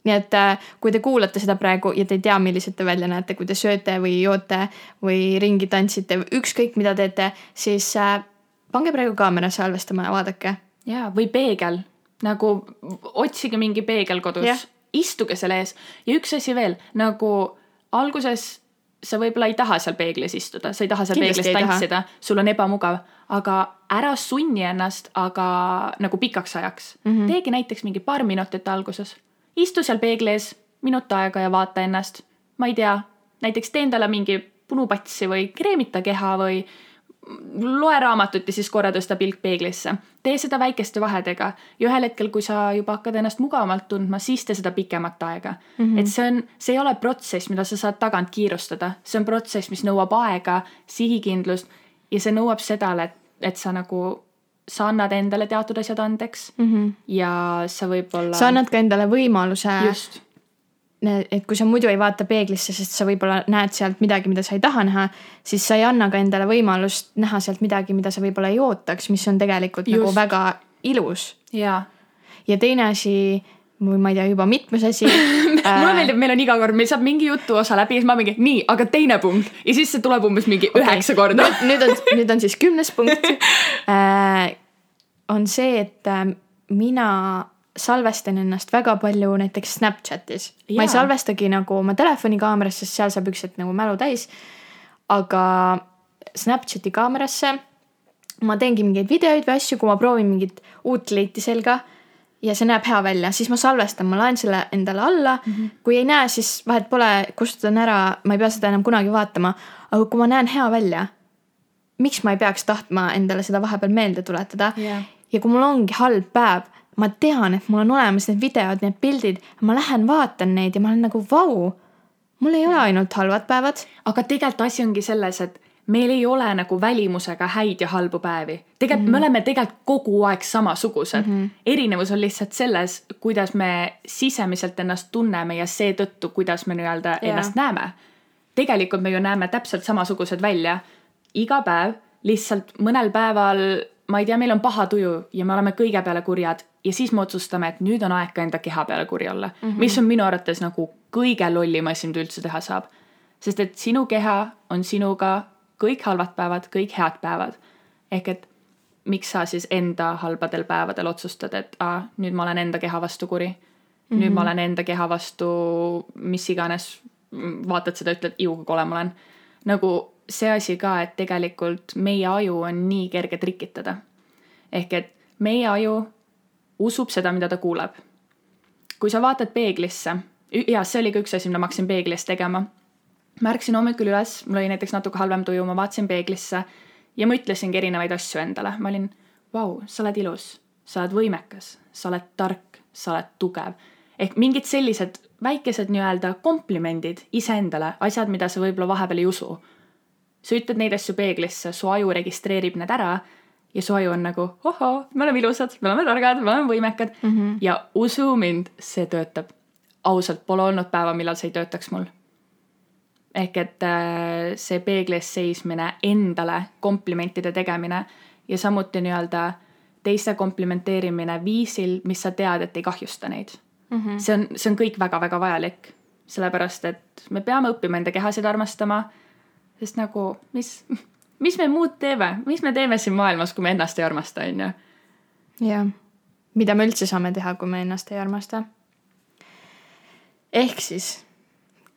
nii et äh, kui te kuulate seda praegu ja te ei tea, millised te välja näete, kui te sööte või joote või ringi tantsite ükskõik, mida teete, siis äh, pange praegu kaamera salvestama ja vaadake. jaa, või peegel, nagu otsige mingi peegel kodus istuge selle ees ja üks asi veel, nagu alguses sa võib-olla ei taha seal peeglis istuda, sa ei taha seal Kindlasti peeglis tantsida, sul on ebamugav, aga ära sunni ennast, aga nagu pikaks ajaks mm. -hmm. teegi näiteks mingi paar minutit alguses, istu seal peegli ees minut aega ja vaata ennast. ma ei tea, näiteks tee endale mingi punupatsi või kreemita keha või loe raamatut ja siis korra tõsta pilk peeglisse. tee seda väikeste vahedega ja ühel hetkel, kui sa juba hakkad ennast mugavamalt tundma, siis tee seda pikemat aega mm. -hmm. et see on, see ei ole protsess, mida sa saad tagant kiirustada, see on protsess, mis nõuab aega, sihikindlust ja see nõuab seda, et, et sa nagu, sa annad endale teatud asjad andeks mm -hmm. ja sa võib-olla. sa annad ka endale võimaluse just et kui sa muidu ei vaata peeglisse, sest sa võib-olla näed sealt midagi, mida sa ei taha näha, siis sa ei anna ka endale võimalust näha sealt midagi, mida sa võib-olla ei ootaks, mis on tegelikult Just. nagu Just. väga ilus. jaa ja teine asi, või ma ei tea, juba mitmes asi mulle meeldib, meil on iga kord, meil saab mingi jutuosa läbi ja siis ma mingi nii, aga teine punkt ja siis see tuleb umbes mingi okay. üheksa korda. nüüd on, nüüd on siis kümnes punkt äh,. on see, et äh, mina salvestan ennast väga palju näiteks Snapchatis. ma ei salvestagi nagu oma telefoni kaamerasse, sest seal saab üks hetk nagu mälu täis. aga Snapchati kaamerasse ma teengi mingeid videoid või asju, kui ma proovin mingit uut leiti selga ja see näeb hea välja, siis ma salvestan, ma laen selle endale alla mm. -hmm. kui ei näe, siis vahet pole, kustutan ära, ma ei pea seda enam kunagi vaatama. aga kui ma näen hea välja, miks ma ei peaks tahtma endale seda vahepeal meelde tuletada Jah. ja kui mul ongi halb päev, ma tean, et mul on olemas need videod, need pildid, ma lähen vaatan neid ja ma olen nagu vau, mul ei ole ainult halvad päevad. aga tegelikult asi ongi selles, et meil ei ole nagu välimusega häid ja halbu päevi. tegelikult mm -hmm. me oleme tegelikult kogu aeg samasugused mm. -hmm. erinevus on lihtsalt selles, kuidas me sisemiselt ennast tunneme ja seetõttu, kuidas me nii-öelda ennast näeme. tegelikult me ju näeme täpselt samasugused välja iga päev, lihtsalt mõnel päeval, ma ei tea, meil on paha tuju ja me oleme kõige peale kurjad ja siis me otsustame, et nüüd on aeg ka enda keha peale kuri olla mm. -hmm. mis on minu arvates nagu kõige lollim asi, mida üldse teha saab. sest et sinu keha on sinuga kõik halvad päevad, kõik head päevad. ehk et miks sa siis enda halbadel päevadel otsustad, et aa, nüüd ma olen enda keha vastu kuri mm. -hmm. nüüd ma olen enda keha vastu mis iganes, vaatad seda, ütled, iu kui kole ma olen. nagu see asi ka, et tegelikult meie aju on nii kerge trikitada. ehk et meie aju usub seda, mida ta kuuleb. kui sa vaatad peeglisse, ja see oli ka üks asi, mida ma hakkasin peeglis tegema. ma ärkasin hommikul üles, mul oli näiteks natuke halvem tuju, ma vaatasin peeglisse ja ma ütlesingi erinevaid asju endale, ma olin, vau, sa oled ilus, sa oled võimekas, sa oled tark, sa oled tugev. ehk mingid sellised väikesed nii-öelda komplimendid iseendale, asjad, mida sa võib-olla vahepeal ei usu. Sa ütled neid asju peeglisse, su aju registreerib need ära ja su aju on nagu, ohoo, me oleme ilusad, me oleme targad, me oleme võimekad mm. -hmm. ja usu mind, see töötab. ausalt, pole olnud päeva, millal see ei töötaks mul. ehk et äh, see peeglis seismine, endale komplimentide tegemine ja samuti nii-öelda teiste komplimenteerimine viisil, mis sa tead, et ei kahjusta neid mm. -hmm. see on, see on kõik väga-väga vajalik, sellepärast et me peame õppima enda kehasid armastama, sest nagu mis mis me muud teeme, mis me teeme siin maailmas, kui me ennast ei armasta, on ju. jah, mida me üldse saame teha, kui me ennast ei armasta. ehk siis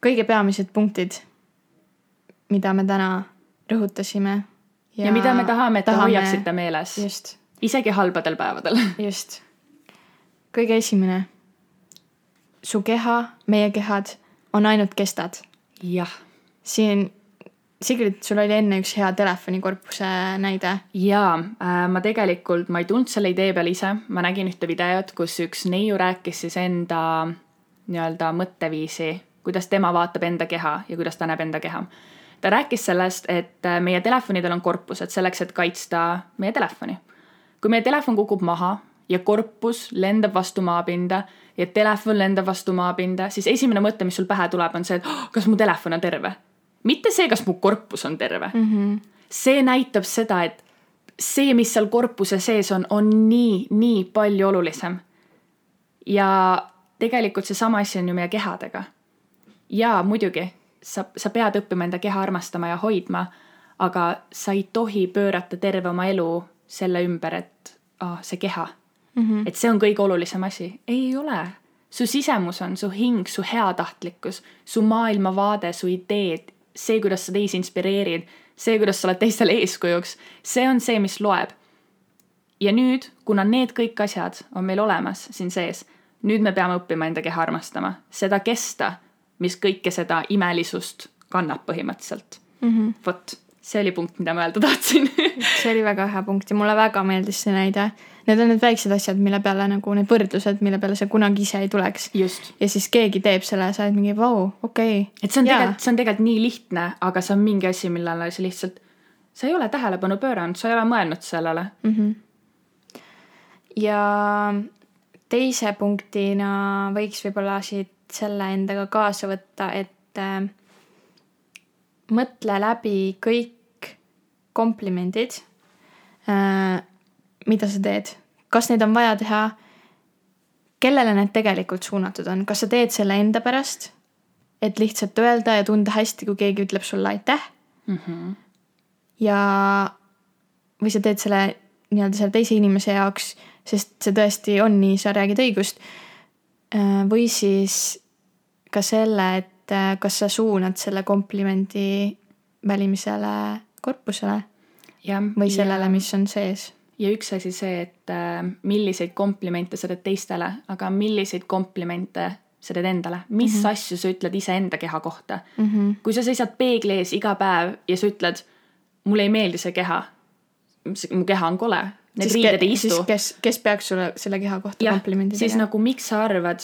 kõige peamised punktid, mida me täna rõhutasime. ja mida me tahame, et te tahame... hoiaksite meeles. just, isegi halbadel päevadel. just. kõige esimene. su keha, meie kehad on ainult kestad. jah. siin Sigrid, sul oli enne üks hea telefonikorpuse näide. jaa äh,, ma tegelikult, ma ei tulnud selle idee peale ise, ma nägin ühte videot, kus üks neiu rääkis siis enda nii-öelda mõtteviisi, kuidas tema vaatab enda keha ja kuidas ta näeb enda keha. ta rääkis sellest, et äh, meie telefonidel on korpused selleks, et kaitsta meie telefoni. kui meie telefon kukub maha ja korpus lendab vastu maapinda ja telefon lendab vastu maapinda, siis esimene mõte, mis sul pähe tuleb, on see, et oh, kas mu telefon on terve mitte see, kas mu korpus on terve mm. -hmm. see näitab seda, et see, mis seal korpuse sees on, on nii, nii palju olulisem. ja tegelikult seesama asi on ju meie kehadega. jaa, muidugi, sa, sa pead õppima enda keha armastama ja hoidma, aga sa ei tohi pöörata terve oma elu selle ümber, et ah, see keha mm, -hmm. et see on kõige olulisem asi. ei ole su sisemus on su hing, su heatahtlikkus, su maailmavaade, su ideed, see, kuidas sa teisi inspireerid, see, kuidas sa oled teistele eeskujuks, see on see, mis loeb. ja nüüd, kuna need kõik asjad on meil olemas siin sees, nüüd me peame õppima enda keha armastama, seda kesta, mis kõike seda imelisust kannab põhimõtteliselt. Mm -hmm.. vot, see oli punkt, mida ma öelda tahtsin. See oli väga hea punkt ja mulle väga meeldis see näide need on need väiksed asjad, mille peale nagu need võrdlused, mille peale sa kunagi ise ei tuleks. ja siis keegi teeb selle sa oled mingi vau, okei et see on tegelikult, see on tegelikult nii lihtne, aga see on mingi asi, millele sa lihtsalt, sa ei ole tähelepanu pööranud, sa ei ole mõelnud sellele mm. -hmm. ja teise punktina võiks võib-olla siit selle endaga kaasa võtta, et äh, mõtle läbi kõik komplimendid äh, mida sa teed, kas neid on vaja teha, kellele need tegelikult suunatud on, kas sa teed selle enda pärast, et lihtsalt öelda ja tunda hästi, kui keegi ütleb sulle aitäh mm. -hmm. ja, või sa teed selle nii-öelda selle teise inimese jaoks, sest see tõesti on nii, sa räägid õigust. Äh, või siis ka selle, et äh, kas sa suunad selle komplimendi välimisele korpusele või sellele, mis on sees ja üks asi see, et äh, milliseid komplimente sa teed teistele, aga milliseid komplimente sa teed endale, mis mm -hmm. asju sa ütled iseenda keha kohta mm. -hmm. kui sa seisad peegli ees iga päev ja sa ütled, mulle ei meeldi see keha. mu keha on kole, need Siis riided ei istu siis kes, kes peaks sulle selle keha kohta komplimendi siis tegema nagu miks sa arvad,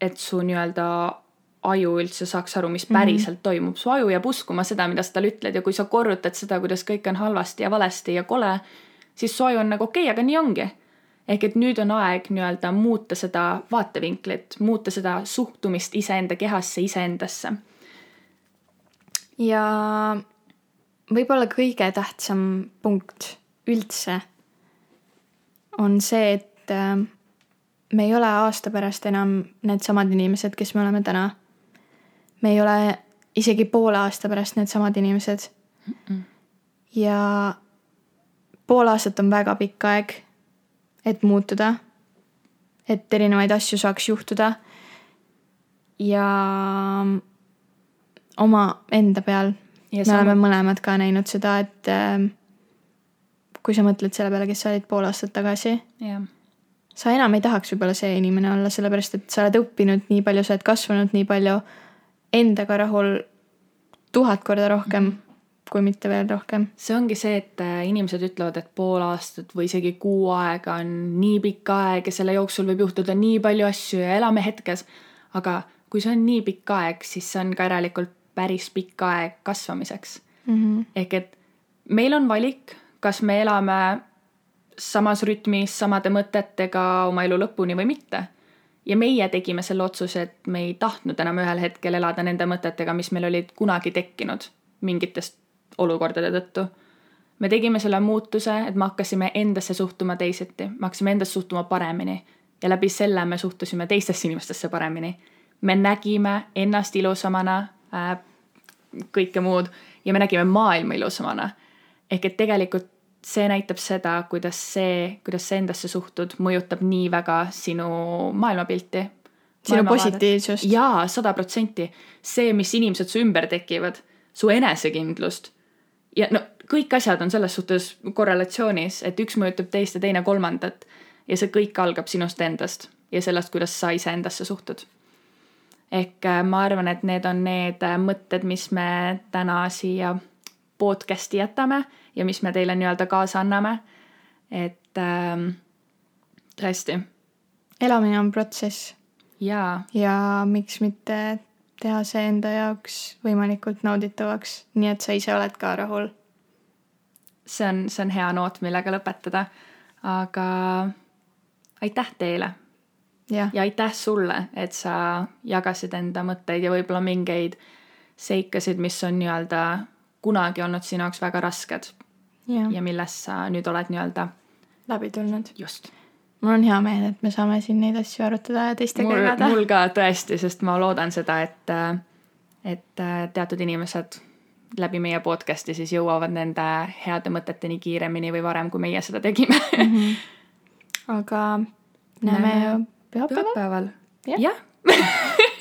et su nii-öelda aju üldse saaks aru, mis päriselt mm -hmm. toimub, su aju jääb uskuma seda, mida sa talle ütled ja kui sa korrutad seda, kuidas kõik on halvasti ja valesti ja kole, siis aju on nagu okei okay,, aga nii ongi. ehk et nüüd on aeg nii-öelda muuta seda vaatevinklit, muuta seda suhtumist iseenda kehasse, iseendasse. ja võib-olla kõige tähtsam punkt üldse on see, et äh, me ei ole aasta pärast enam needsamad inimesed, kes me oleme täna. me ei ole isegi poole aasta pärast needsamad inimesed mm. -mm. ja pool aastat on väga pikk aeg, et muutuda, et erinevaid asju saaks juhtuda. ja oma enda peal Ja me sama- oleme mõlemad ka näinud seda, et äh, kui sa mõtled selle peale, kes sa olid pool aastat tagasi, sa enam ei tahaks võib-olla see inimene olla, sellepärast et sa oled õppinud nii palju, sa oled kasvanud nii palju, endaga rahul tuhat korda rohkem mm, -hmm. Kui mitte veel rohkem. see ongi see, et äh, inimesed ütlevad, et pool aastat või isegi kuu aega on nii pikk aeg ja selle jooksul võib juhtuda nii palju asju ja elame hetkes. aga kui see on nii pikk aeg, siis see on ka järelikult päris pikk aeg kasvamiseks Mm -hmm. ehk et meil on valik, kas me elame samas rütmis, samade mõtetega oma elu lõpuni või mitte. ja meie tegime selle otsuse, et me ei tahtnud enam ühel hetkel elada nende mõtetega, mis meil olid kunagi tekkinud mingitest olukordade tõttu. me tegime selle muutuse, et me hakkasime endasse suhtuma teisiti, me hakkasime endasse suhtuma paremini ja läbi selle me suhtusime teistesse inimestesse paremini. me nägime ennast ilusamana äh, kõike muud ja me nägime maailma ilusamana. ehk et tegelikult see näitab seda, kuidas see, kuidas sa endasse suhtud, mõjutab nii väga sinu maailmapilti. sinu positiivsust. jaa, sada protsenti. see, mis inimesed su ümber tekivad, su enesekindlust. Ja no kõik asjad on selles suhtes korrelatsioonis, et üks mõjutab teist ja teine kolmandat. ja see kõik algab sinust endast ja sellest, kuidas sa iseendasse suhtud ehk äh, ma arvan, et need on need äh, mõtted, mis me täna siia podcast'i jätame ja mis me teile nii-öelda kaasa anname. et ähm, tõesti elamine on protsess jaa, ja miks mitte teha see enda jaoks võimalikult nauditavaks, nii et sa ise oled ka rahul. see on, see on hea noot, millega lõpetada. aga aitäh teile ja aitäh sulle, et sa jagasid enda mõtteid ja võib-olla mingeid seikasid, mis on nii-öelda kunagi olnud sinu jaoks väga rasked jah, ja millest sa nüüd oled nii-öelda läbi tulnud. just mul on hea meel, et me saame siin neid asju arutada ja teistega mul, jagada. mul ka tõesti, sest ma loodan seda, et, et teatud inimesed läbi meie podcast'i siis jõuavad nende heade mõteteni kiiremini või varem, kui meie seda tegime. Aga näeme Näeme pühapäeval. jah